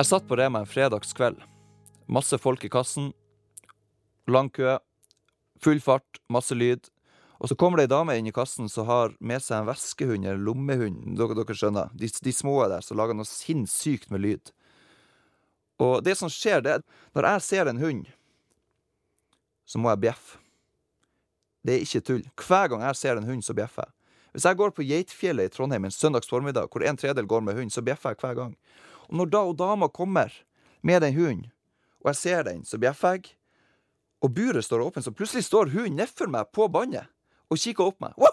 Jeg satt på Rema en fredagskveld. Masse folk i kassen. Lang kø. Full fart, masse lyd. Og så kommer det ei dame inn i kassen som har med seg en veskehund eller lommehund. Dere, skjønner. De, de små der som lager noe sinnssykt med lyd. Og det som skjer, det er når jeg ser en hund, så må jeg bjeffe. Det er ikke tull. Hver gang jeg ser en hund, så bjeffer jeg. Hvis jeg går på Geitfjellet i Trondheim en søndags formiddag, hvor en tredjedel går med hund, så bjeffer jeg hver gang. Og når da og dama kommer med den hunden, og jeg ser den, så bjeffer jeg. Og buret står åpent, så plutselig står hunden nedfor meg på bandet og kikker opp meg.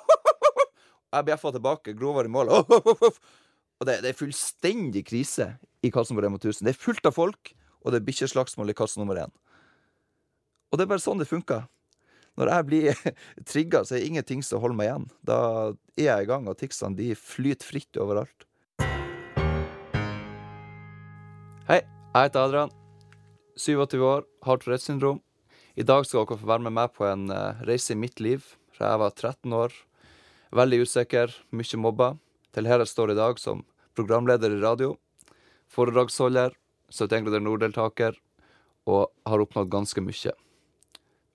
Jeg bjeffer tilbake, grovere mål. Og det, det, er fullstendig krise i kassen på Rema 1000. Det er fullt av folk, og det er bikkjeslagsmål i kasse nummer én. Og det er bare sånn det funker. Når jeg blir trigga, så er det ingenting som holder meg igjen. Da er jeg i gang, og ticsene flyter fritt overalt. Hei, jeg heter Adrian. 27 år, har Tourettes syndrom. I dag skal dere få være med meg på en uh, reise i mitt liv fra jeg var 13 år. Veldig usikker, mye mobba. Til her jeg står i dag som programleder i radio, foredragsholder, 71 grader nord-deltaker, og har oppnådd ganske mye.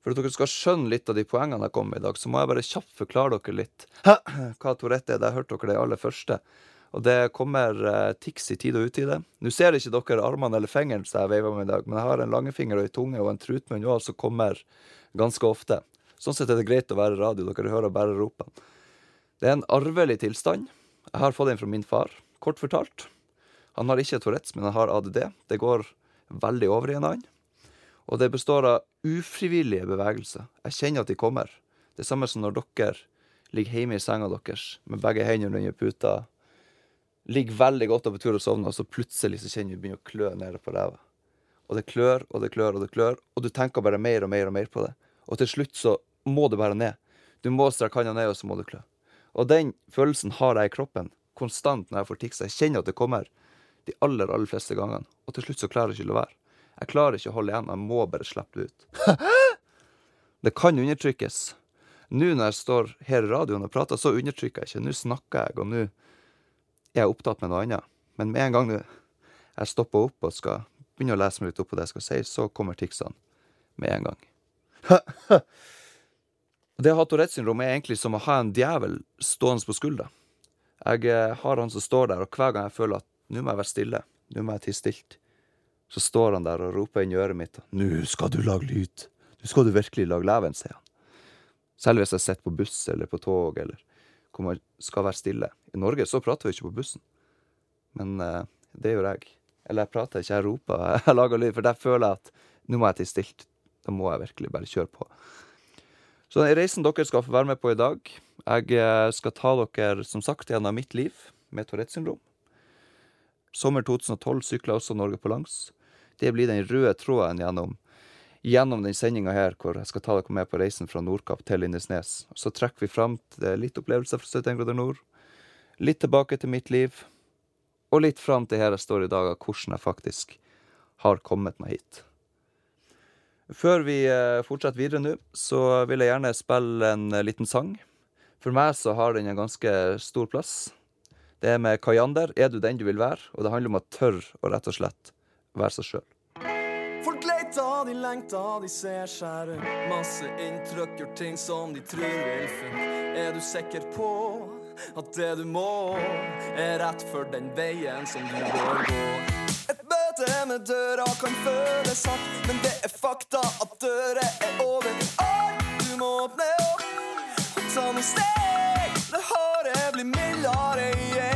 For at dere skal skjønne litt av de poengene jeg kom med i dag, så må jeg bare kjapt forklare dere litt hva Tourette er. Der hørte dere det aller første. Og det kommer eh, tics i tide og utide. Nå ser ikke dere armene eller fingeren som jeg veiver med i dag, men jeg har en langefinger og en tunge og en trutmunn òg som kommer ganske ofte. Sånn sett er det greit å være radio, dere hører bare ropene. Det er en arvelig tilstand. Jeg har fått den fra min far, kort fortalt. Han har ikke Tourettes, men han har ADD. Det går veldig over i en annen. Og det består av ufrivillige bevegelser. Jeg kjenner at de kommer. Det samme som når dere ligger hjemme i senga deres med begge hendene under puta ligger veldig godt og på tur og sovner, og så plutselig så kjenner du begynner å klø nede på ræva. Og det klør og det klør og det klør, og du tenker bare mer og mer og mer på det. Og til slutt så må du bare ned. Du må strekke handa ned, og så må du klø. Og den følelsen har jeg i kroppen konstant når jeg får tics. Jeg kjenner at det kommer de aller, aller fleste gangene. Og til slutt så klarer jeg ikke å la være. Jeg klarer ikke å holde igjen. Jeg må bare slippe det ut. det kan undertrykkes. Nå når jeg står her i radioen og prater, så undertrykker jeg ikke. Nå snakker jeg, og nå er jeg opptatt med noe annet. Men med en gang jeg stopper opp og skal begynne å lese meg litt opp på det jeg skal si, så kommer ticsene med en gang. det å ha Tourettes syndrom er egentlig som å ha en djevel stående på skuldra. Jeg eh, har han som står der, og hver gang jeg føler at nå må jeg være stille, nå må jeg tie stilt, så står han der og roper inn i øret mitt nå skal du lage lyd, nå skal du virkelig lage leven, sier han. Selv hvis jeg sitter på buss eller på tog eller hvor man skal være stille. I Norge så prater vi ikke på bussen, men uh, det gjør jeg. Eller jeg prater ikke, jeg roper, jeg lager lyd, for der føler jeg at nå må jeg tie stilt. Da må jeg virkelig bare kjøre på. Så den reisen dere skal få være med på i dag Jeg eh, skal ta dere, som sagt, gjennom mitt liv med Tourettes syndrom. Sommer 2012 sykla også Norge på langs. Det blir den røde tråden gjennom gjennom den sendinga her, hvor jeg skal ta dere med på reisen fra Nordkapp til Lindesnes. Så trekker vi fram litt opplevelser fra 71 grader nord, litt tilbake til mitt liv, og litt fram til her jeg står i dag, av hvordan jeg faktisk har kommet meg hit. Før vi eh, fortsetter videre nå, så vil jeg gjerne spille en eh, liten sang. For meg så har den en ganske stor plass. Det er med Kajander, 'Er du den du vil være', og det handler om å tørre å rett og slett være seg sjøl. De lengter, de ser seg rundt. Masse inntrykk, gjør ting som de tror vil funke. Er du sikker på at det du må, er rett for den veien som du bør gå? Et møte med døra kan føles hardt, men det er fakta at døra er over alt. Du må åpne opp og ta noen steg. Det harde blir mildere i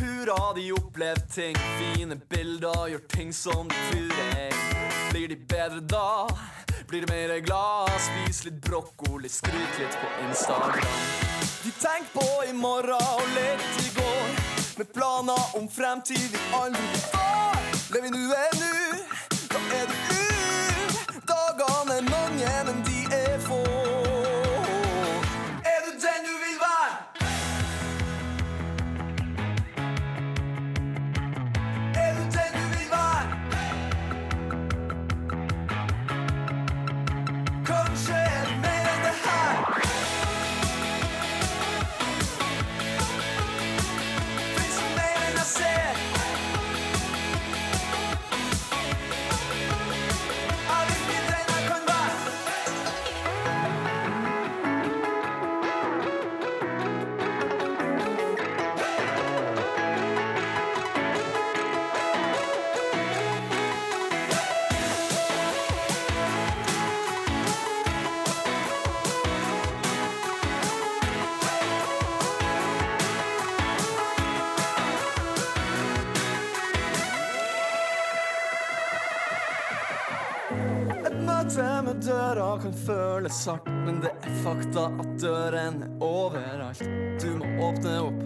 reiser, de turer, opplever ting. Fine bilder, gjør ting som de tror er Blir de bedre da? Blir de mer glad? Spis litt brokkoli, skryt litt på Instagram. De tenker på i morgen og litt i går. Med planer om fremtid vi aldri får. Lev vi nu er nu, da er du ur. Dagene er mange, men de er få. Føles hardt, men det er fakta at døren er overalt. Du må åpne opp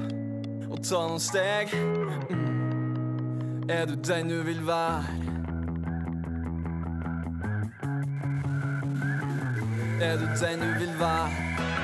og ta noen steg. Mm. Er du den du vil være? Er du den du vil være?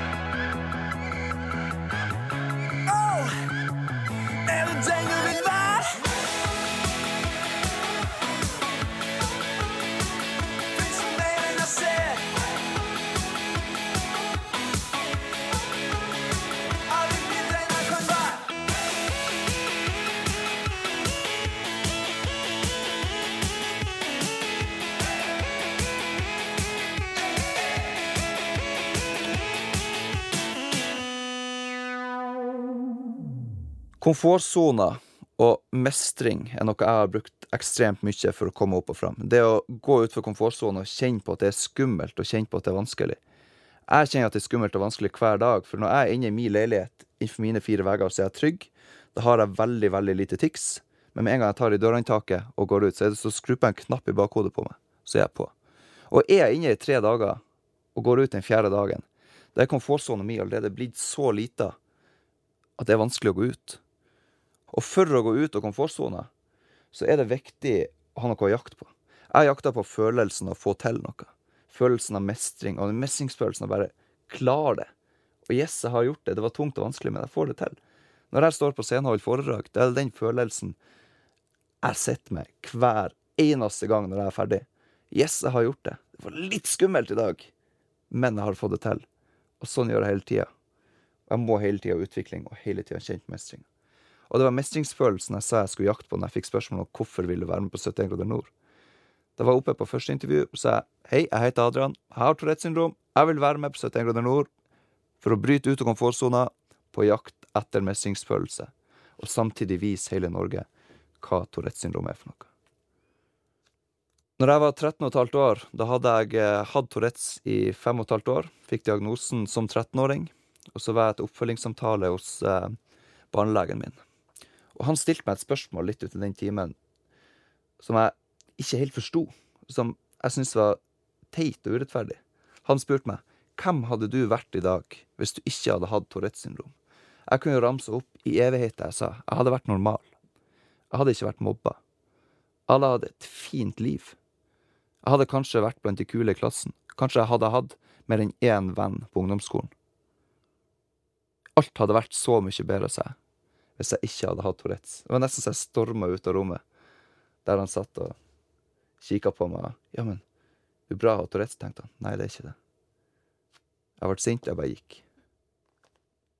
Komfortsona og mestring er noe jeg har brukt ekstremt mye for å komme opp og fram. Det å gå utfor komfortsonen og kjenne på at det er skummelt, og kjenne på at det er vanskelig. Jeg kjenner at det er skummelt og vanskelig hver dag, for når jeg er inne i min leilighet innenfor mine fire vegger, så er jeg trygg. Da har jeg veldig, veldig lite tics. Men med en gang jeg tar i dørhåndtaket og går ut, så, så skrur jeg en knapp i bakhodet på meg. Så er jeg på. Og er jeg inne i tre dager og går ut den fjerde dagen, da er komfortsonen min allerede blitt så lita at det er vanskelig å gå ut. Og for å gå ut av komfortsona, så er det viktig å ha noe å jakte på. Jeg jakter på følelsen av å få til noe. Følelsen av mestring, og den mestringsfølelsen av bare klare det. Og yes, jeg har gjort det. Det var tungt og vanskelig, men jeg får det til. Når jeg står på scenen og holder foredrag, det er den følelsen jeg sitter med hver eneste gang når jeg er ferdig. Yes, jeg har gjort det. Det var litt skummelt i dag, men jeg har fått det til. Og sånn gjør jeg hele tida. Jeg må hele tida ha utvikling og hele tida kjent mestring. Og det var mestringsfølelsen jeg sa jeg skulle jakte på når jeg fikk spørsmål om hvorfor ville være med på 71 grader nord. Da var jeg oppe på første intervju og sa hei, jeg heter Adrian, jeg har Tourettes syndrom, jeg vil være med på 71 grader nord for å bryte ut av komfortsona på jakt etter mestringsfølelse, og samtidig vise hele Norge hva Tourettes syndrom er for noe. Når jeg var 13 og et halvt år, da hadde jeg eh, hatt Tourettes i fem og et halvt år, fikk diagnosen som 13-åring, og så var jeg til oppfølgingssamtale hos eh, barnelegen min. Og han stilte meg et spørsmål litt uti den timen som jeg ikke helt forsto, som jeg syntes var teit og urettferdig. Han spurte meg hvem hadde du vært i dag hvis du ikke hadde hatt Tourettes syndrom? Jeg kunne ramse opp i evigheter jeg sa. Jeg hadde vært normal. Jeg hadde ikke vært mobba. Alle hadde et fint liv. Jeg hadde kanskje vært blant de kule i klassen. Kanskje jeg hadde hatt mer enn én venn på ungdomsskolen. Alt hadde vært så mye bedre, sa jeg, hvis jeg ikke hadde hatt Tourettes. Det var nesten så jeg storma ut av rommet, der han satt og kikka på meg. Ja, men, det er bra å ha Tourettes, tenkte han. Nei, det er ikke det. Jeg ble sint, jeg bare gikk.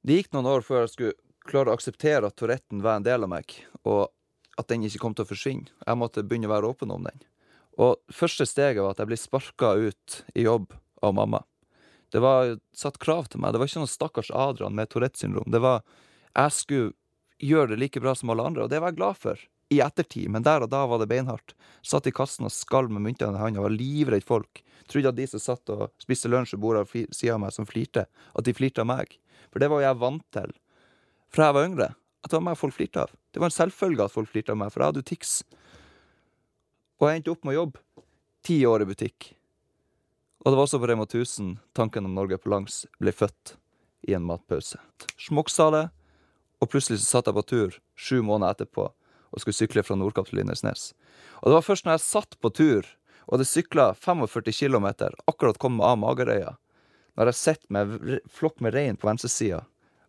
Det gikk noen år før jeg skulle klare å akseptere at Touretten var en del av meg, og at den ikke kom til å forsvinne. Jeg måtte begynne å være åpen om den. Og første steget var at jeg ble sparka ut i jobb av mamma. Det var satt krav til meg. Det var ikke noen stakkars Adrian med Tourettes syndrom. Det var Jeg skulle gjøre det like bra som alle andre, og det var jeg glad for i ettertid, men der og da var det beinhardt. Satt i kassen og skalv med myntene i hånda, var livredd folk. Trodde at de som satt og spiste lunsj ved bordet ved sida av meg, som flirte, at de flirte av meg. For det var jo jeg vant til fra jeg var yngre. At det var meg folk flirte av. Det var en selvfølge at folk flirte av meg, for jeg hadde jo tics. Og jeg endte opp med å jobbe ti år i butikk. Og det var også på Rema 1000 tanken om Norge på langs ble født i en matpause. Smokksalet og plutselig så satt jeg på tur sju måneder etterpå og skulle sykle fra Nordkapp til Lindesnes. Og det var først når jeg satt på tur og hadde sykla 45 km, akkurat kommet av Magerøya, når jeg sitter med en flokk med rein på venstresida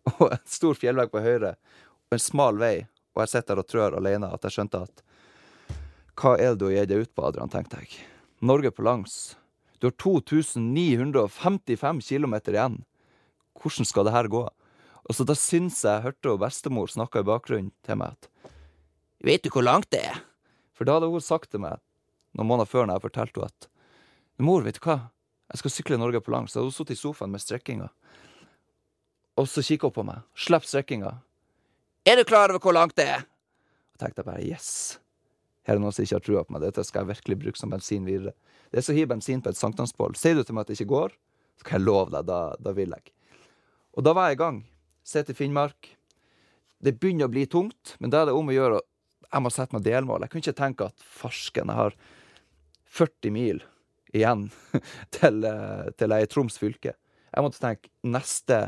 og en stor fjellvegg på høyre og en smal vei, og jeg sitter der og trør alene, at jeg skjønte at hva er det du har gitt deg ut på, Adrian, tenkte jeg. Norge på langs. Du har 2955 km igjen. Hvordan skal det her gå? Og så da syns jeg jeg hørte bestemor snakke i bakgrunnen til meg at Vet du hvor langt det er? For da hadde hun sagt til meg noen måneder før når jeg fortalte henne at Mor, vet du hva? Jeg skal sykle Norge på langs. Så hadde hun sittet i sofaen med strekkinga. Og så kikka hun på meg. Slipp strekkinga. Er du klar over hvor langt det er? Og tenkte jeg bare yes. Her er noen som ikke har trua på meg. Dette skal jeg virkelig bruke som bensin videre. Det er så å hive bensin på et sankthansbål. Sier du til meg at det ikke går, så kan jeg love deg, da, da vil jeg. Og da var jeg i gang. Se til Finnmark. Det begynner å bli tungt, men da er det om å gjøre Jeg må sette meg delmål. Jeg kunne ikke tenke at farsken, har 40 mil igjen til, eh, til jeg er i Troms fylke. Jeg måtte tenke neste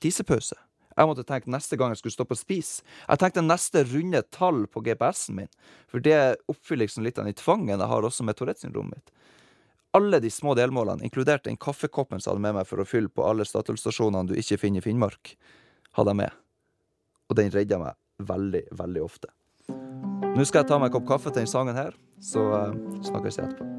tisepause. Jeg måtte tenke neste gang jeg skulle stoppe og spise. Jeg tenkte neste runde tall på GPS-en min, for det oppfyller liksom litt av den tvangen jeg har også med Tourettes syndromet mitt. Alle de små delmålene, inkludert den kaffekoppen som jeg hadde med meg for å fylle på alle Statoil-stasjonene du ikke finner i Finnmark, hadde jeg med. Og den redda meg veldig, veldig ofte. Nå skal jeg ta meg en kopp kaffe til denne sangen her, så uh, snakkes vi etterpå.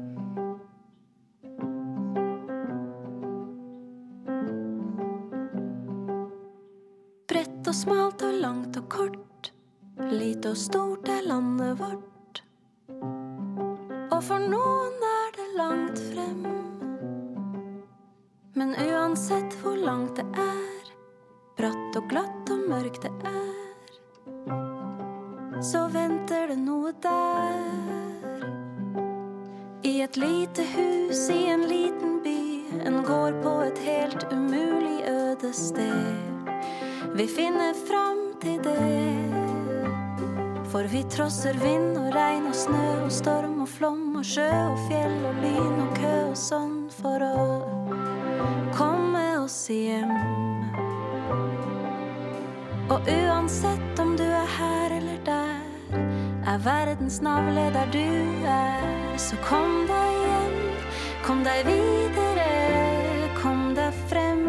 Bredt og smalt og langt og kort. Lite og stort er landet vårt. Og for noen er det langt frem. Men uansett hvor langt det er, og glatt og mørkt det er, så venter det noe der. I et lite hus i en liten by, en gård på et helt umulig øde sted. Vi finner fram til det. For vi trosser vind og regn og snø og storm og flom og sjø og fjell og lyn og kø og sånn for å verdens navle der du er, så kom deg hjem, kom deg videre, kom deg frem.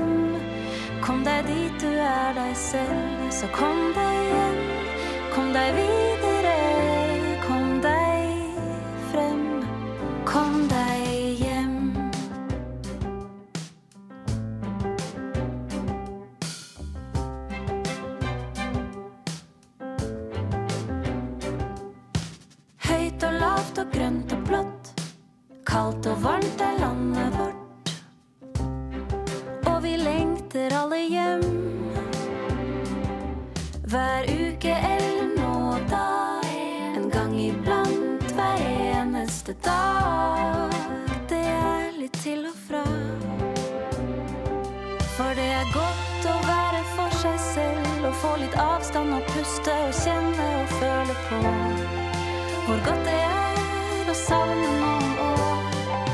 Kom deg dit du er deg selv, så kom deg hjem. Kom deg videre, iblant hver eneste dag. Det er litt til og fra. For det er godt å være for seg selv og få litt avstand og puste og kjenne og føle på. Hvor godt det er å savne noen år.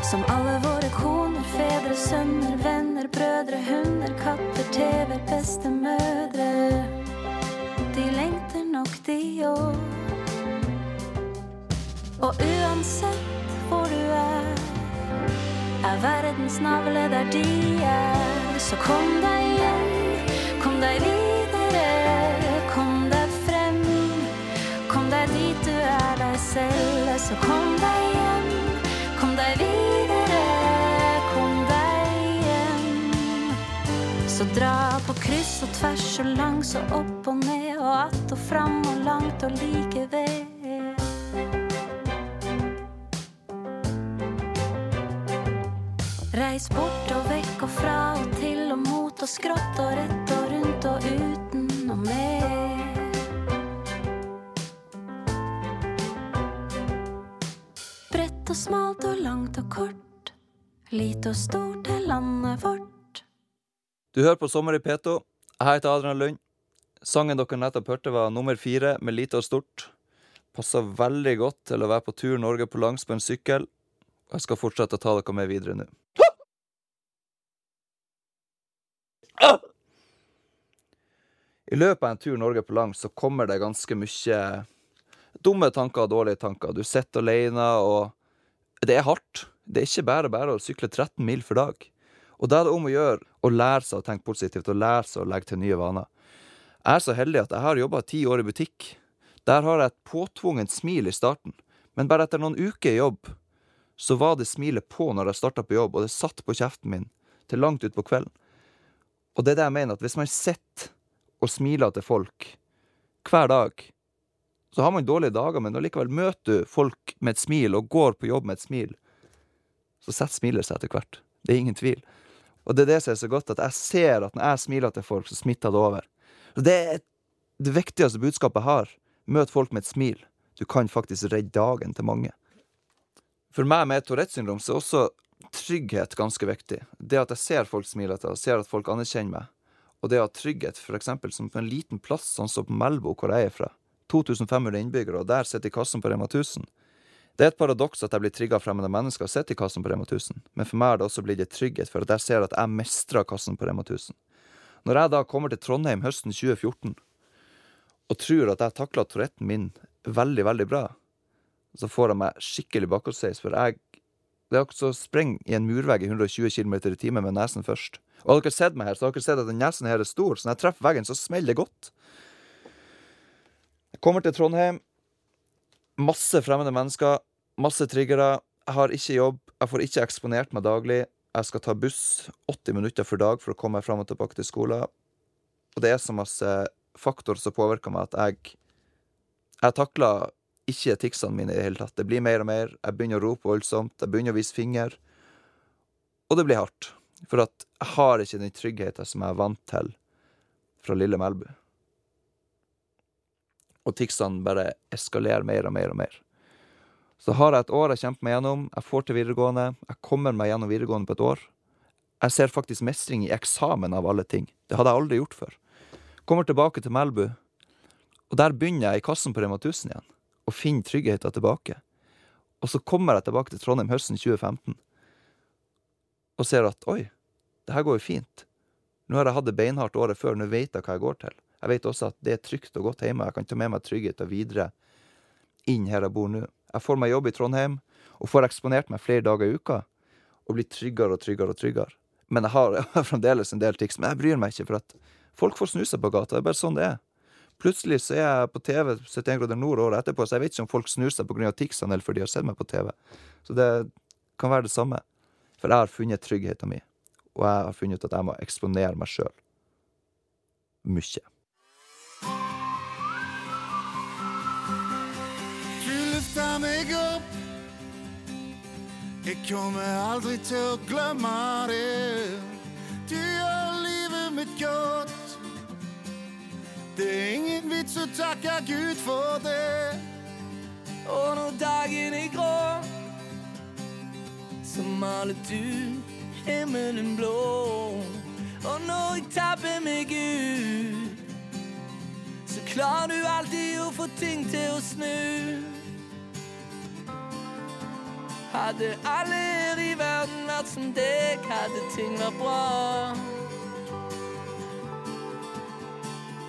Som alle våre koner, fedre, sønner, venner, brødre, hunder, katter, TV-er, bestemødre. De lengter nok, de òg. Og uansett hvor du er, er verdens navle der de er. Så kom deg hjem, kom deg videre, kom deg frem. Kom deg dit du er deg selv, så kom deg hjem. Kom deg videre, kom deg hjem. Så dra på kryss og tvers og langs og opp og ned og att og fram og langt og like ved. Reis bort og vekk og fra og til og mot og skrått og rett og rundt og uten og med. Bredt og smalt og langt og kort. Lite og stort er landet vårt. Du hører på Sommer i P2. Jeg heter Adrian Lund. Sangen dere nettopp hørte, var nummer fire med lite og stort. Passer veldig godt til å være på tur Norge på langs på en sykkel. Jeg skal fortsette å ta dere med videre nå. I løpet av en tur Norge på langs så kommer det ganske mye dumme tanker og dårlige tanker. Du sitter alene, og det er hardt. Det er ikke bare bare å sykle 13 mil for dag. Og da er det om å gjøre å lære seg å tenke positivt, og lære seg å legge til nye vaner. Jeg er så heldig at jeg har jobba ti år i butikk. Der har jeg et påtvungent smil i starten, men bare etter noen uker i jobb, så var det smilet på når jeg starta på jobb, og det satt på kjeften min til langt utpå kvelden. Og det er det jeg mener, at hvis man sitter og smiler til folk hver dag, så har man dårlige dager, men allikevel møter du folk med et smil og går på jobb med et smil, så setter smilet seg etter hvert. Det er ingen tvil. Og det er det som er så godt, at jeg ser at når jeg smiler til folk, så smitter det over. Så det er det viktigste budskapet jeg har. Møt folk med et smil. Du kan faktisk redde dagen til mange. For meg med Tourettes syndrom så er også trygghet ganske viktig. Det at jeg ser folk smile og ser at folk anerkjenner meg. Og det å ha trygghet, eksempel som på en liten plass, sånn som på Melbo, hvor jeg er fra. 2500 innbyggere, og der sitter kassen på Rema 1000. Det er et paradoks at jeg blir trigga fremmede mennesker og sitter i kassen på Rema 1000, men for meg har det også blitt en trygghet for at jeg ser at jeg mestrer kassen på Rema 1000. Når jeg da kommer til Trondheim høsten 2014 og tror at jeg takla Touretten min veldig, veldig bra, så får jeg meg skikkelig bakholdsveis, for jeg det er som å sprenge i en murvegg i 120 km i timen med nesen først. Og har dere sett meg her, så har dere sett at den nesen her er stor, så når jeg treffer veggen, så smeller det godt. Jeg kommer til Trondheim. Masse fremmede mennesker, masse triggere. Jeg har ikke jobb, jeg får ikke eksponert meg daglig. Jeg skal ta buss 80 minutter for dag for å komme meg fram og tilbake til skolen. Og det er så masse faktorer som påvirker meg at jeg Jeg takler ikke ticsene mine i det hele tatt. Det blir mer og mer. Jeg begynner å rope voldsomt, jeg begynner å vise finger. Og det blir hardt. For at jeg har ikke den tryggheten som jeg er vant til fra lille Melbu. Og ticsene bare eskalerer mer og mer og mer. Så har jeg et år jeg kjemper meg gjennom. Jeg får til videregående. Jeg kommer meg gjennom videregående på et år. Jeg ser faktisk mestring i eksamen av alle ting. Det hadde jeg aldri gjort før. Kommer tilbake til Melbu, og der begynner jeg i kassen på Rema 1000 igjen. Og finner tryggheten tilbake. Og så kommer jeg tilbake til Trondheim høsten 2015 og ser at oi, det her går jo fint. Nå har jeg hatt det beinhardt året før, nå vet jeg hva jeg går til. Jeg vet også at det er trygt og godt hjemme, jeg kan ta med meg tryggheten videre inn her jeg bor nå. Jeg får meg jobb i Trondheim, og får eksponert meg flere dager i uka, og blir tryggere og tryggere og tryggere. Men jeg har, fremdeles en del tics, men jeg bryr meg ikke, for at folk får snu seg på gata, det er bare sånn det er. Plutselig så er jeg på TV 71 grader nord året etterpå, så jeg vet ikke om folk snur seg pga. ticsene eller fordi de har sett meg på TV. Så det kan være det samme. For jeg har funnet tryggheten min, og jeg har funnet ut at jeg må eksponere meg sjøl. Mye. Du løfter meg opp. Jeg kommer aldri til å glemme det. Du gjør livet mitt godt. Det er ingen vits å takke Gud for det. Og når dagen er grå, så maler du himmelen blå. Og når jeg tapper meg ut, så klarer du alltid å få ting til å snu. Hadde alle her i verden vært som deg, hadde ting vært bra.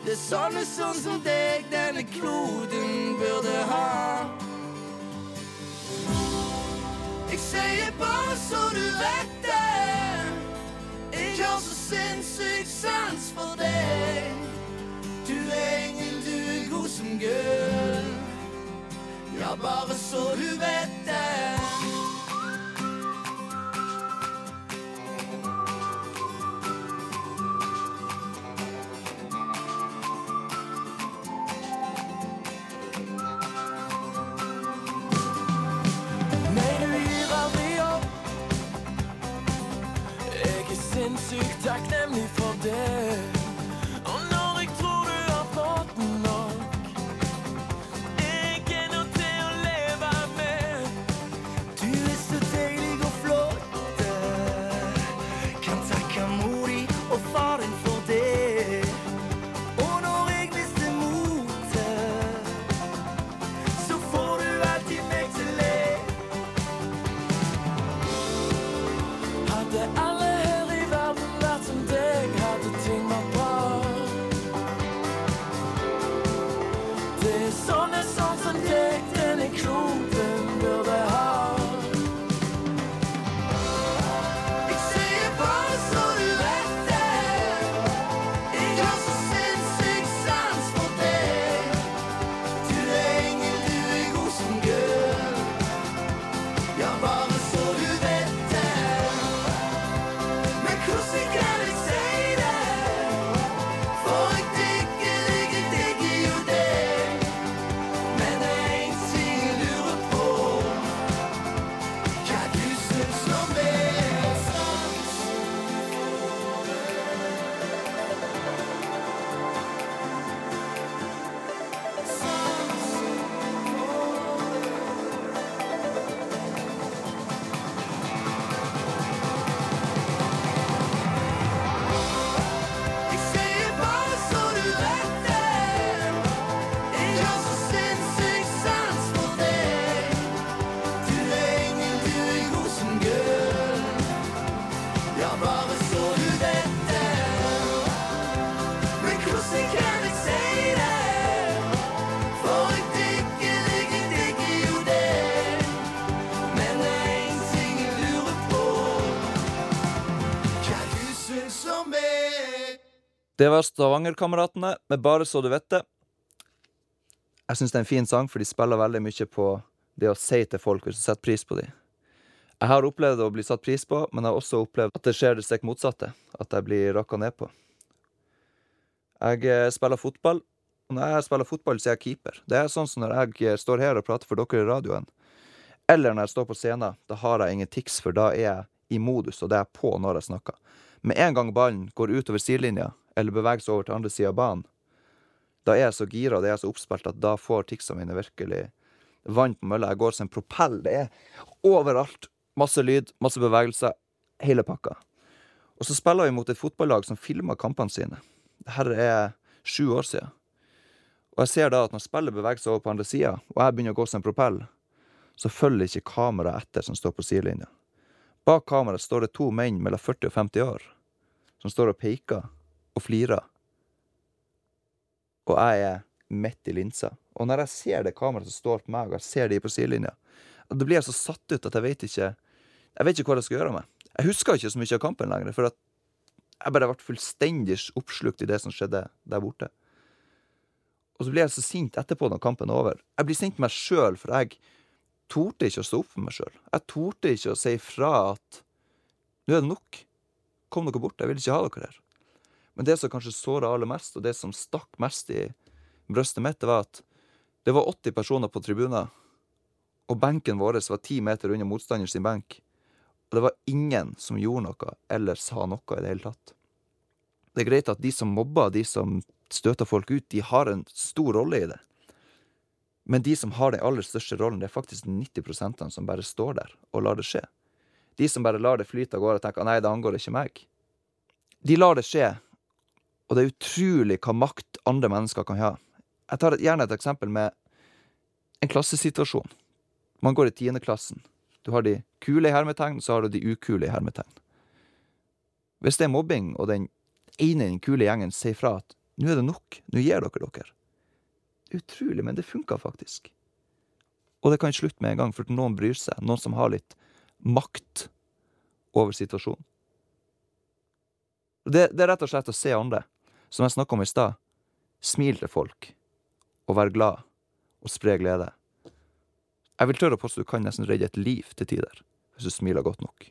Det er sånne sånn som deg denne kloden burde ha. Jeg sier bare så du vet det. Jeg har så sinnssykt sans for deg. Du er engel, du er god som gull. Ja, bare så du vet det. Det var Stavanger-kameratene med Bare så du vet det. Jeg syns det er en fin sang, for de spiller veldig mye på det å si til folk hvis du setter pris på dem. Jeg har opplevd å bli satt pris på, men jeg har også opplevd at det skjer det stikk motsatte. At jeg blir rakka ned på. Jeg eh, spiller fotball, og når jeg spiller fotball, så er jeg keeper. Det er sånn som når jeg eh, står her og prater for dere i radioen, eller når jeg står på scenen, da har jeg ingen tics, for da er jeg i modus, og det er på når jeg snakker. Med en gang ballen går utover sidelinja, eller bevege seg over til andre sida av banen, da er jeg så gira, det er så oppspilt, at da får ticsene mine virkelig vann på mølla. Jeg går som en propell. Det er overalt. Masse lyd, masse bevegelser. Hele pakka. Og så spiller vi mot et fotballag som filmer kampene sine. Dette er sju år siden. Og jeg ser da at når spillet beveger seg over på andre sida, og jeg begynner å gå som en propell, så følger ikke kameraet etter som står på sidelinja. Bak kameraet står det to menn mellom 40 og 50 år som står og peker og flirer. Og jeg er midt i linsa. Og når jeg ser det kameraet som står på meg, og jeg ser de på sidelinja, da blir jeg så satt ut at jeg vet ikke Jeg vet ikke hva jeg skal gjøre med. Jeg husker ikke så mye av kampen lenger, for jeg bare ble fullstendig oppslukt i det som skjedde der borte. Og så blir jeg så sint etterpå når kampen er over. Jeg blir sint meg sjøl, for jeg torde ikke å stå opp for meg sjøl. Jeg torde ikke å si ifra at nå er det nok. Kom dere bort, jeg vil ikke ha dere her. Men det som kanskje såra aller mest, og det som stakk mest i brystet mitt, det var at det var 80 personer på tribunen, og benken vår var ti meter unna motstanders benk. Og det var ingen som gjorde noe eller sa noe i det hele tatt. Det er greit at de som mobber, de som støter folk ut, de har en stor rolle i det. Men de som har den aller største rollen, det er faktisk 90% som bare står der og lar det skje. De som bare lar det flyte av gårde og tenker nei, det angår ikke meg. De lar det skje, og det er utrolig hva makt andre mennesker kan ha. Jeg tar gjerne et eksempel med en klassesituasjon. Man går i tiendeklassen. Du har de kule i hermetegn, så har du de ukule i hermetegn. Hvis det er mobbing, og den ene i den kule gjengen sier fra at nå er det nok, nå gir dere dere. Utrolig, men det funka faktisk. Og det kan slutte med en gang, for noen bryr seg. Noen som har litt makt over situasjonen. Det, det er rett og slett å se andre som jeg snakka om i stad, smil til folk, og vær glad, og spre glede. Jeg vil tørre å påstå du kan nesten redde et liv til tider, hvis du smiler godt nok.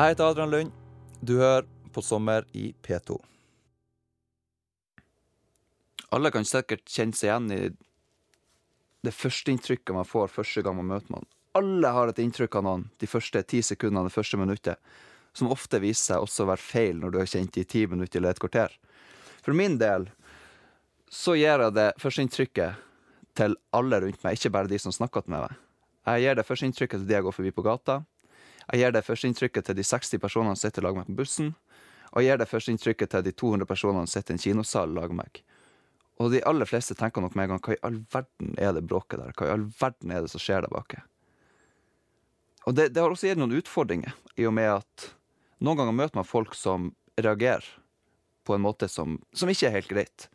Jeg heter Adrian Lund. Du hører på Sommer i P2. Alle kan sikkert kjenne seg igjen i det førsteinntrykket man får første gang man møter noen. Alle har et inntrykk av noen de første ti sekundene, det første minuttet, som ofte viser seg også å være feil når du har kjent i ti minutter eller et kvarter. For min del så gir jeg det førsteinntrykket til alle rundt meg, ikke bare de som snakker til meg. Jeg gir det førsteinntrykket til de jeg går forbi på gata. Jeg gir det førsteinntrykket til de 60 personene som sitter lag meg på bussen. Og jeg gir det førsteinntrykket til de 200 personene som sitter i en kinosal lag meg. Og de aller fleste tenker nok med en gang hva i all verden er det bråket der? Hva i all verden er det som skjer der bak? Og det, det har også gitt noen utfordringer, i og med at noen ganger møter man folk som reagerer på en måte som, som ikke er helt greit.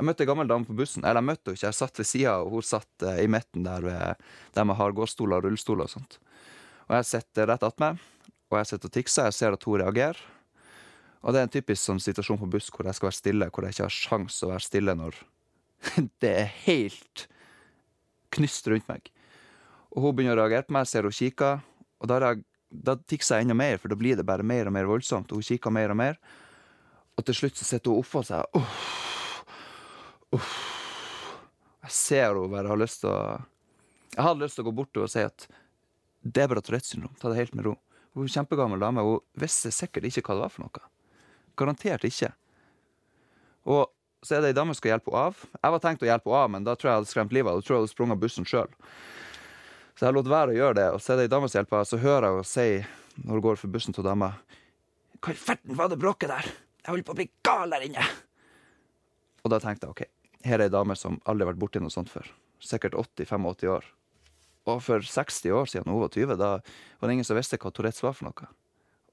Jeg møtte ei gammel dame på bussen. Eller jeg møtte henne ikke, jeg satt ved sida, og hun satt eh, i midten der, ved, der man har gåstoler og rullestoler og sånt. Og jeg sitter rett attmed, og jeg sitter og tikser. Jeg ser at hun reagerer. Og det er en typisk sånn situasjon på buss hvor jeg skal være stille, hvor jeg ikke har sjans å være stille når det er helt knyst rundt meg. Og hun begynner å reagere på meg, ser hun kikker, og da, reag- da tikser jeg enda mer, for da blir det bare mer og mer voldsomt. Og hun kikker mer og mer, og til slutt så sitter hun oppå seg. Uff, uff. Jeg ser hun bare har lyst til å Jeg hadde lyst til å gå bort til henne og si at det er bare Tourettes syndrom. Ta det helt med ro. Hun er kjempegammel dame, hun visste sikkert ikke hva det var for noe. Garantert ikke. Og så er det ei dame som skal hjelpe henne av. Jeg var tenkt å hjelpe henne av, men da tror jeg jeg hadde skremt livet av henne. Da tror jeg hadde sprunget av bussen sjøl. Så jeg lot være å gjøre det. Og så er det ei dame som hjelper henne, så hører jeg henne si, når hun går for bussen til dama Hva i verden var det bråket der? Jeg holder på å bli gal der inne! Og da tenkte jeg OK, her er ei dame som aldri har vært borti noe sånt før. Sikkert 80-85 år. Og for 60 år siden hun var 20, da var det ingen som visste hva Tourettes var for noe.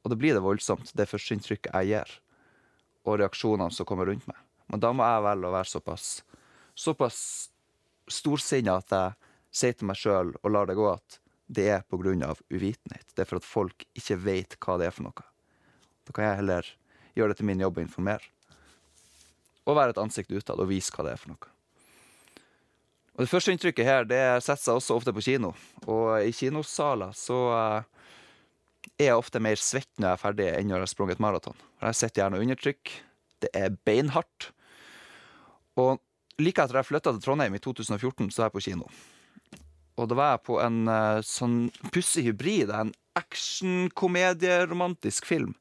Og da blir det voldsomt, det førsteinntrykket jeg gir, og reaksjonene som kommer rundt meg. Men da må jeg velge å være såpass, såpass storsinna at jeg sier til meg sjøl og lar det gå at det er av uvitenhet. Det er for at folk ikke vet hva det er for noe. Da kan jeg heller gjøre det til min jobb å informere. Og være et ansikt utad og vise hva det er for noe. Og Det første inntrykket her det setter seg også ofte på kino. Og i kinosaler så eh, er jeg ofte mer svett når jeg er ferdig enn når jeg har sprunget maraton. Jeg sitter gjerne under trykk. Det er beinhardt. Og like etter jeg flytta til Trondheim i 2014, så var jeg på kino. Og da var jeg på en uh, sånn pussig hybrid. En action-komedie-romantisk film.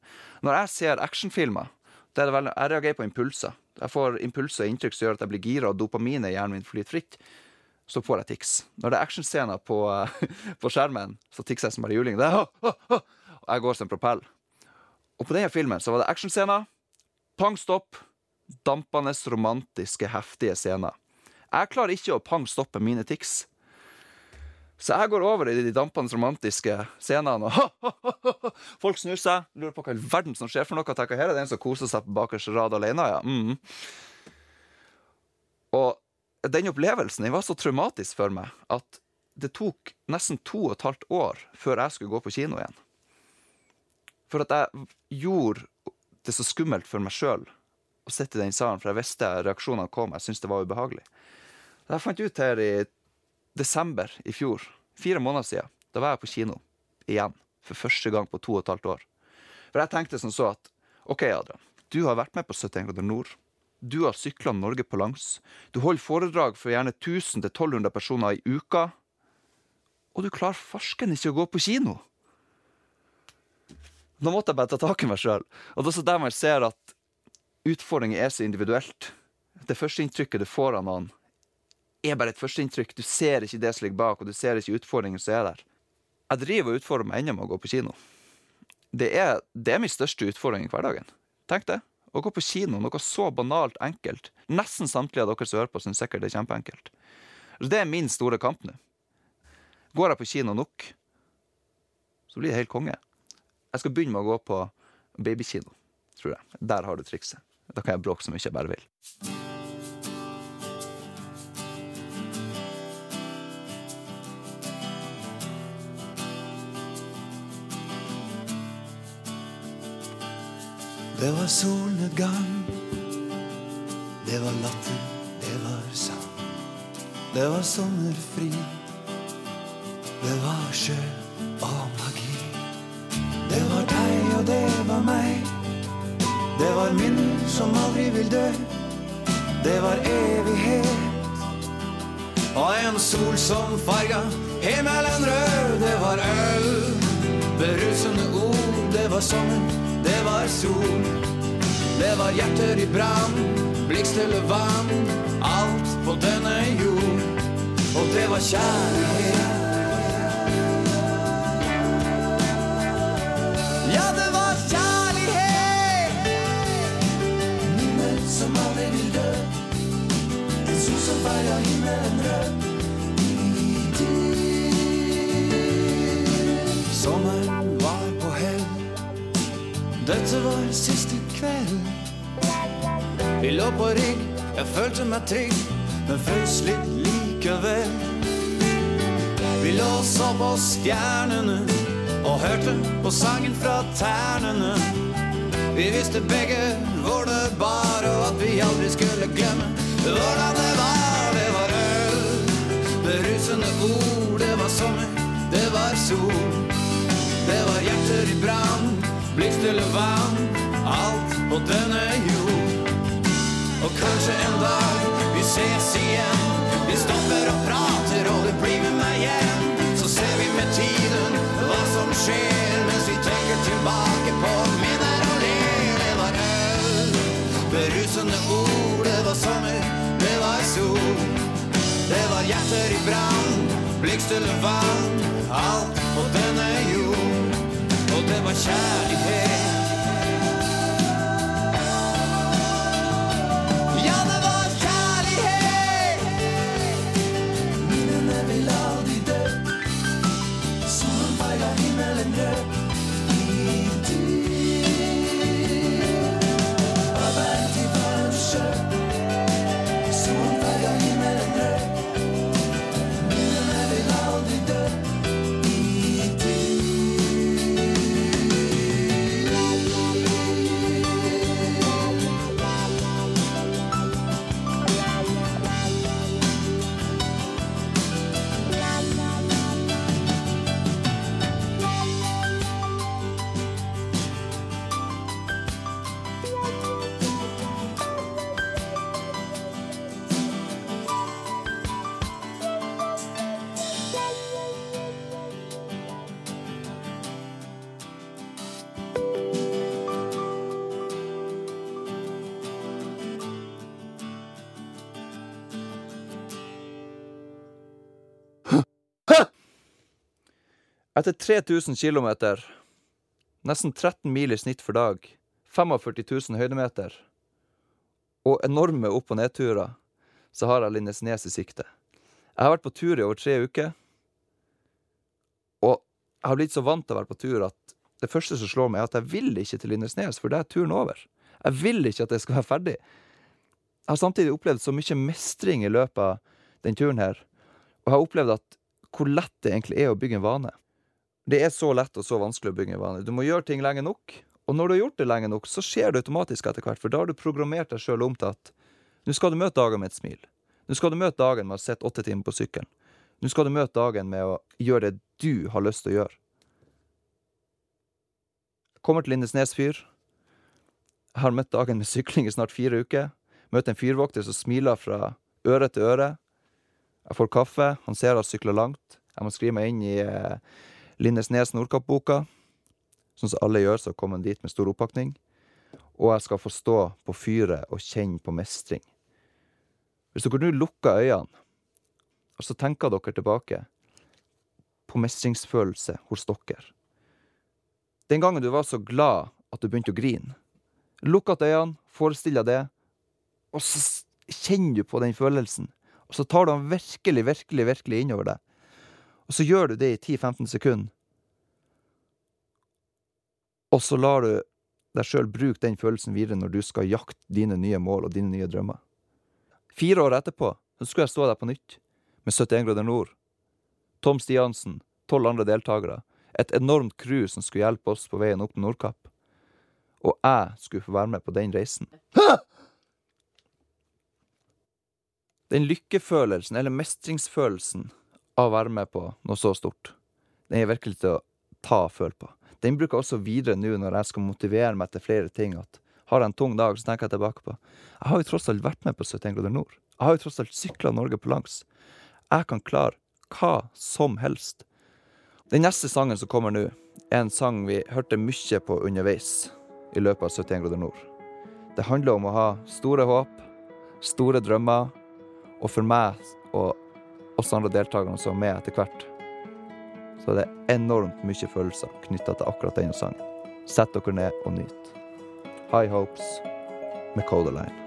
Når jeg ser actionfilmer, det er det veldig, jeg reagerer på impulser. Jeg får impulser og inntrykk som gjør at jeg blir gira, og dopaminet i hjernen min flyter fritt. Så får jeg tics. Når det er actionscener på, eh, på skjermen, så tikser jeg som bare juling. Det oh, oh, åh», og jeg går som en propell. Og på denne filmen så var det actionscener, pang stopp, dampende, romantiske, heftige scener. Jeg klarer ikke å pang stoppe mine tics. Så jeg går over i de dampende romantiske scenene, og folk snur seg, lurer på hva i verden som skjer for noe. tenker, Her er det en som koser seg på bakerste rad alene, ja. Mm. Og den opplevelsen den var så traumatisk for meg at det tok nesten to og et halvt år før jeg skulle gå på kino igjen. For at jeg gjorde det så skummelt for meg sjøl å sitte i den salen, for jeg visste reaksjonene kom. Jeg syntes det var ubehagelig. Jeg fant ut her i desember i fjor, fire måneder siden, da var jeg på kino igjen. For første gang på to og et halvt år. For jeg tenkte som så at OK, Adrian, du har vært med på 71 grader nord. Du har sykla Norge på langs. Du holder foredrag for gjerne 1000-1200 personer i uka. Og du klarer farsken ikke å gå på kino! Nå måtte jeg bare ta tak i meg sjøl. Og det er også der man ser at utfordringer er så individuelt. Det første inntrykket du får av noen, er bare et førsteinntrykk. Du ser ikke det som ligger bak, og du ser ikke utfordringen som er der. Jeg driver og utfordrer meg ennå med å gå på kino. Det er, det er min største utfordring i hverdagen. Tenk det. Å gå på kino, noe så banalt enkelt. Nesten samtlige av dere som hører på, syns sikkert det er kjempeenkelt. Det er min store kamp nå. Går jeg på kino nok, så blir det helt konge. Jeg skal begynne med å gå på babykino, tror jeg. Der har du trikset. Da kan jeg bråke så mye jeg bare vil. Det var solnedgang. Det var latter, det var sang. Det var sommerfri. Det var sjø og magi. Det var deg og det var meg. Det var minner som aldri vil dø. Det var evighet. Og en sol som farga himmelen rød. Det var øl, berusende ord. Det var sommer, det var sol. Det var hjerter i brann, blikkstille vann. Alt på denne jord. Og det var kjærlighet. Ja, det var kjærlighet. Minner som aldri vil dø. En sol som farga himmelen rød. Dette var siste kveld. Vi lå på rygg, jeg følte meg trygg, men frøs litt likevel. Vi lå og så på stjernene og hørte på sangen fra ternene. Vi visste begge hvor det bar, og at vi aldri skulle glemme hvordan det var. Det var øl, berusende ord, det var sommer, det var sol. Det var hjerter i brann, blikkstille vann, alt på denne jord. Og kanskje en dag vi ses igjen. Vi stopper og prater, og du blir med meg hjem. Så ser vi med tiden hva som skjer, mens vi tenker tilbake på minner og ler. Det var øl, berusende ord, det var sommer, det var sol. Det var hjerter i brann, blikkstille vann, alt på denne jord. Og det var kjærlighet. Ja, Etter 3000 km, nesten 13 mil i snitt for dag, 45 000 høydemeter og enorme opp- og nedturer, så har jeg Lindesnes i sikte. Jeg har vært på tur i over tre uker, og jeg har blitt så vant til å være på tur at det første som slår meg, er at jeg vil ikke til Lindesnes, for da er turen over. Jeg vil ikke at det skal være ferdig. Jeg har samtidig opplevd så mye mestring i løpet av den turen her, og jeg har opplevd at hvor lett det egentlig er å bygge en vane. Det er så lett og så vanskelig å bygge en vane. Du må gjøre ting lenge nok, og når du har gjort det lenge nok, så skjer det automatisk etter hvert, for da har du programmert deg sjøl om til at nå skal du møte dagen med et smil. Nå skal du møte dagen med å sitte åtte timer på sykkelen. Nå skal du møte dagen med å gjøre det du har lyst til å gjøre. Kommer til Lindesnes fyr. Jeg har møtt dagen med sykling i snart fire uker. Møter en fyrvokter som smiler fra øre til øre. Jeg får kaffe. Han ser jeg sykler langt. Jeg må skrive meg inn i eh, Lindesnes Nordkapp-boka. Sånn som alle gjør, så kommer han dit med stor oppakning. Og jeg skal få stå på fyret og kjenne på mestring. Hvis dere nå lukker øynene, og så tenker dere tilbake på mestringsfølelse hos dere. Den gangen du var så glad at du begynte å grine. Lukk igjen øynene, forestill deg det, og så kjenner du på den følelsen. Og så tar du den virkelig, virkelig, virkelig innover deg. Og så gjør du det i 10-15 sekunder. Og så lar du deg sjøl bruke den følelsen videre når du skal jakte dine nye mål og dine nye drømmer. Fire år etterpå så skulle jeg stå der på nytt, med 71 grader nord. Tom Stiansen, tolv andre deltakere. Et enormt crew som skulle hjelpe oss på veien opp til Nordkapp. Og jeg skulle få være med på den reisen. Den lykkefølelsen, eller mestringsfølelsen, å være med på noe så stort. Den er virkelig til å ta og føle på. Den bruker jeg også videre nå når jeg skal motivere meg til flere ting. at Har jeg en tung dag, så tenker jeg tilbake på Jeg har jo tross alt vært med på 71 grader nord. Jeg har jo tross alt sykla Norge på langs. Jeg kan klare hva som helst. Den neste sangen som kommer nå, er en sang vi hørte mye på underveis i løpet av 71 grader nord. Det handler om å ha store håp, store drømmer, og for meg å oss andre deltakerne som er med etter hvert, så det er enormt mye følelser knytta til akkurat denne sangen. Sett dere ned og nyt. High Hopes med Codaline.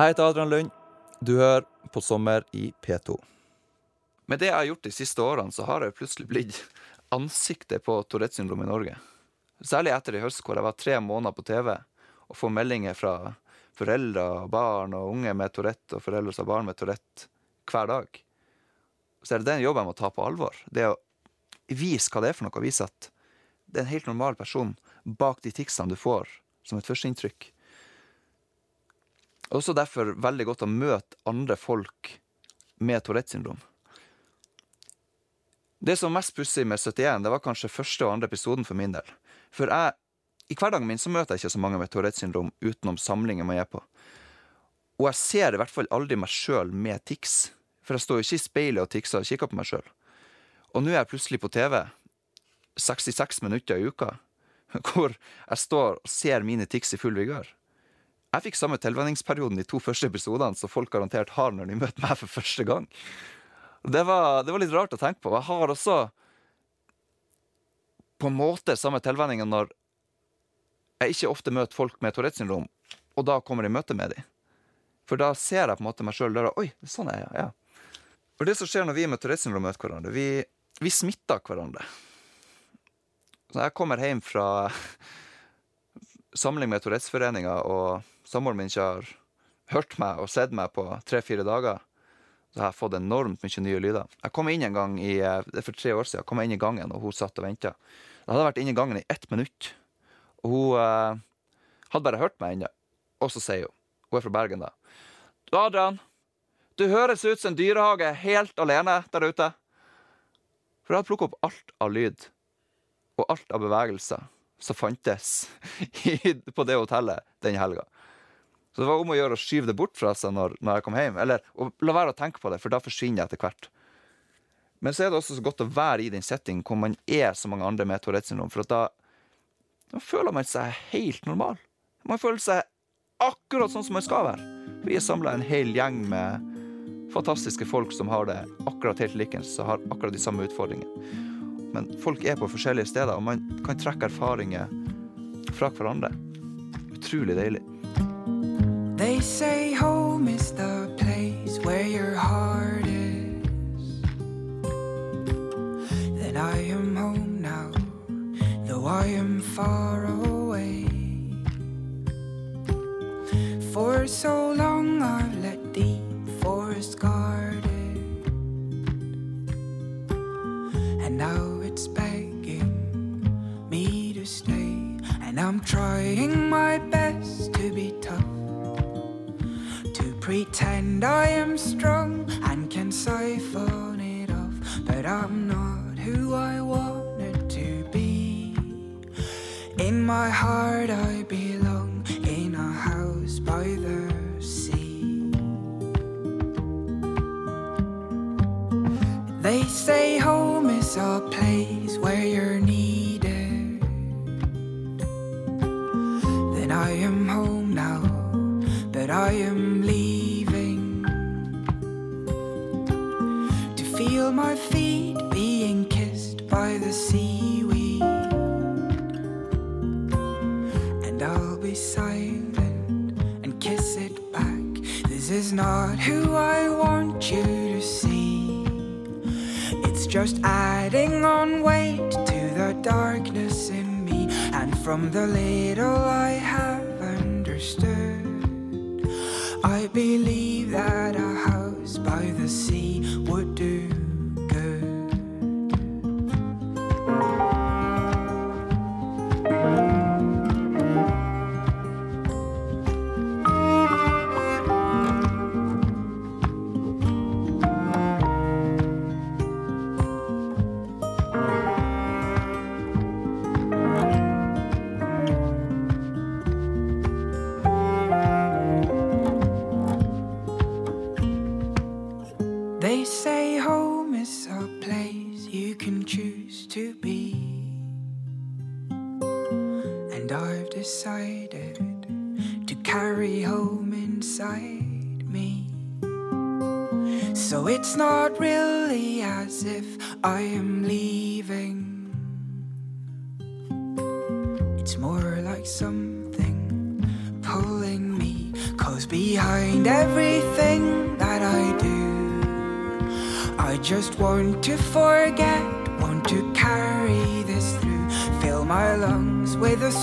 Jeg heter Adrian Lund. Du hører på Sommer i P2. Med det jeg har gjort de siste årene, så har jeg plutselig blitt ansiktet på Tourettes syndrom i Norge. Særlig etter i høst, hvor jeg var tre måneder på TV og får meldinger fra foreldre og barn og unge med Tourette og foreldre som har barn med Tourette hver dag. Så er det den jobben jeg må ta på alvor. Det å vise hva det er for noe. Vise at det er en helt normal person bak de ticsene du får som et førsteinntrykk. Også derfor veldig godt å møte andre folk med Tourettes syndrom. Det som var mest pussig med 71, det var kanskje første og andre episoden for min del. For jeg, i hverdagen min så møter jeg ikke så mange med Tourettes syndrom utenom samlinger man er på. Og jeg ser i hvert fall aldri meg sjøl med tics. For jeg står jo ikke i speilet og tikser og kikker på meg sjøl. Og nå er jeg plutselig på TV 66 minutter i uka, hvor jeg står og ser mine tics i full vigør. Jeg fikk samme tilvenningsperioden de to første episodene som folk garantert har når de møter meg for første gang. Det var, det var litt rart å tenke på. Jeg har også på en måte samme tilvenninger når jeg ikke ofte møter folk med Tourettes syndrom, og da kommer i møte med dem. For da ser jeg på en måte meg sjøl der. Oi, sånn er jeg, ja. Og det som skjer når vi med Tourettes syndrom møter hverandre, vi, vi smitter hverandre. Så jeg kommer hjem fra samling med Tourettes-foreninga, og samboeren min ikke har hørt meg og sett meg på tre-fire dager, så har jeg fått enormt mye nye lyder. Jeg kom inn en gang i, eh, det er for tre år siden, kom jeg inn i gangen, og hun satt og venta. Jeg hadde vært inne i gangen i ett minutt, og hun eh, hadde bare hørt meg ennå. Og så sier hun, hun er fra Bergen, da. Du, Adrian, du høres ut som en dyrehage helt alene der ute. For jeg hadde plukka opp alt av lyd og alt av bevegelser som fantes på det hotellet den helga. Så det var om å gjøre å skyve det bort fra seg når, når jeg kom hjem. Eller la være å tenke på det, for da forsvinner jeg etter hvert. Men så er det også så godt å være i den setting hvor man er så mange andre med Tourettes syndrom, for da, da føler man seg helt normal. Man føler seg akkurat sånn som man skal være. Vi er samla en hel gjeng med fantastiske folk som har det akkurat helt likens, som har akkurat de samme utfordringene. Men folk er på forskjellige steder, og man kan trekke erfaringer fra hverandre. Utrolig deilig. They say home is the place where your heart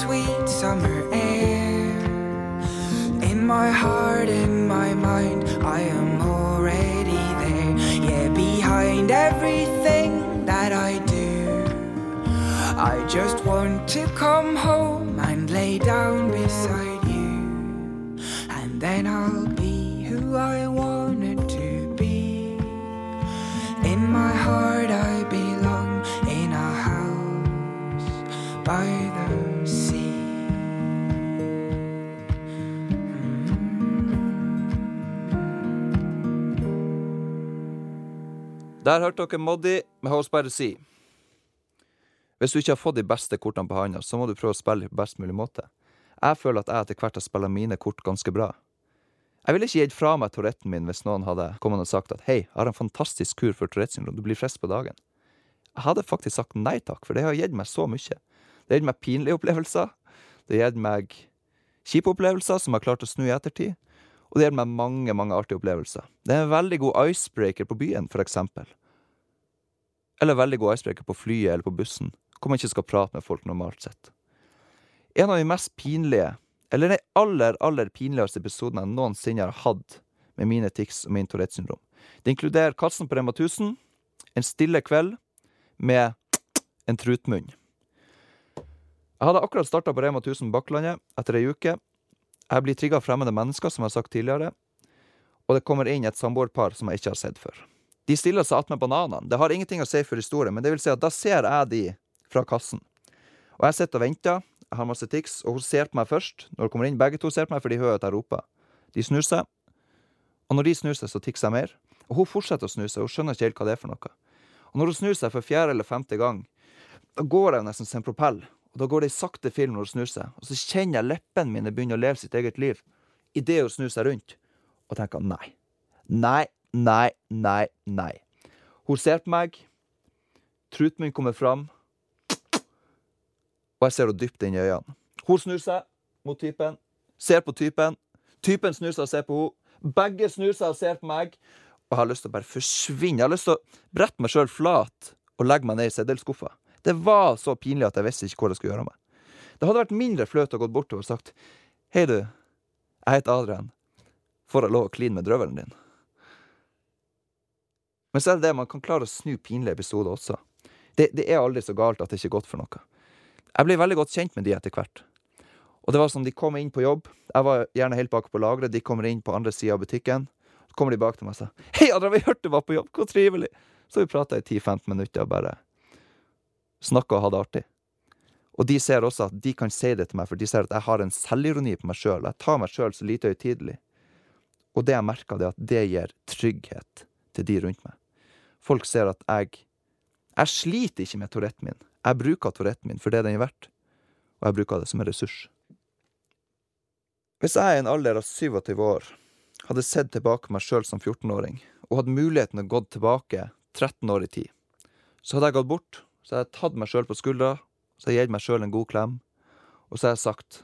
sweet summer air. In my heart, in my mind, I am already there. Yeah, behind everything that I do. I just want to come home Der hørte dere Moddi med House Bare Si. Hvis du ikke har fått de beste kortene på handa, så må du prøve å spille på best mulig måte. Jeg føler at jeg etter hvert har spilla mine kort ganske bra. Jeg ville ikke gitt fra meg Touretten min hvis noen hadde kommet og sagt at hei, jeg har en fantastisk kur for Tourettes syndrom, du blir frisk på dagen. Jeg hadde faktisk sagt nei takk, for det har gitt meg så mye. Det har gitt meg pinlige opplevelser, det har gitt meg kjipe opplevelser som jeg har klart å snu i ettertid, og det gir meg mange, mange artige opplevelser. Det er en veldig god icebreaker på byen, for eksempel. Eller veldig god icebreaker på flyet eller på bussen, hvor man ikke skal prate med folk normalt sett. En av de mest pinlige, eller de aller, aller pinligste episodene jeg noensinne har hatt med mine tics og min Tourettes syndrom. Det inkluderer kassen på Rema 1000, en stille kveld med en trutmunn. Jeg hadde akkurat starta på Rema 1000 Bakklandet etter ei uke. Jeg blir trigga av fremmede mennesker, som jeg har sagt tidligere, og det kommer inn et samboerpar som jeg ikke har sett før. De stiller seg attmed bananene. Det har ingenting å si for historien, men det vil si at da ser jeg de fra kassen. Og jeg sitter og venter, jeg har masse tics, og hun ser på meg først. Når hun kommer inn, begge to ser på meg, for de hører at jeg roper. De snur seg, og når de snur seg, så tikser jeg mer. Og hun fortsetter å snu seg, hun skjønner ikke helt hva det er for noe. Og når hun snur seg for fjerde eller femte gang, da går jeg nesten som en propell. Da går det i sakte film når hun snur seg, og så kjenner jeg leppene mine begynne å leve sitt eget liv idet hun snur seg rundt, og tenker nei. Nei, nei, nei, nei. Hun ser på meg, truten min kommer fram, og jeg ser henne dypt inn i øynene. Hun snur seg mot typen, ser på typen, typen snur seg og ser på henne, begge snur seg og ser på meg, og jeg har lyst til å bare forsvinne. Jeg har lyst til å brette meg sjøl flat og legge meg ned i seddelskuffa. Det var så pinlig at jeg visste ikke hvor jeg skulle gjøre av meg. Det hadde vært mindre flaut å gå bortover og sagt Hei, du. Jeg heter Adrian. Får jeg lov å kline med drøvelen din? Men så er det det, man kan klare å snu pinlige episoder også. Det, det er aldri så galt at det ikke er godt for noe. Jeg ble veldig godt kjent med de etter hvert. Og det var som de kom inn på jobb. Jeg var gjerne helt bak på lageret. De kommer inn på andre sida av butikken. Så kommer de bak til meg og sier Hei, Adrian, vi hørte du var på jobb. Hvor trivelig. Så vi prata i 10-15 minutter og bare snakka og hadde artig. Og de ser også at de kan si det til meg, for de ser at jeg har en selvironi på meg sjøl. Jeg tar meg sjøl så lite høytidelig. Og det jeg merker, det er at det gir trygghet til de rundt meg. Folk ser at jeg Jeg sliter ikke med Touretten min. Jeg bruker Touretten min for det den er verdt, og jeg bruker det som en ressurs. Hvis jeg i en alder av 27 år hadde sett tilbake meg sjøl som 14-åring, og hadde muligheten å gå tilbake 13 år i tid, så hadde jeg gått bort, så jeg tatt meg sjøl på skuldra, så jeg gitt meg sjøl en god klem, og så hadde jeg sagt,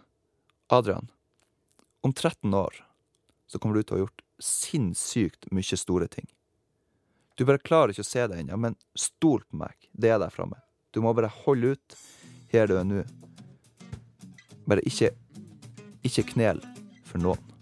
Adrian, om 13 år så kommer du til å ha gjort sinnssykt mye store ting. Du bare klarer ikke å se det ennå, men stol på meg, det er der framme. Du må bare holde ut her du er nå. Bare ikke, ikke knel for noen.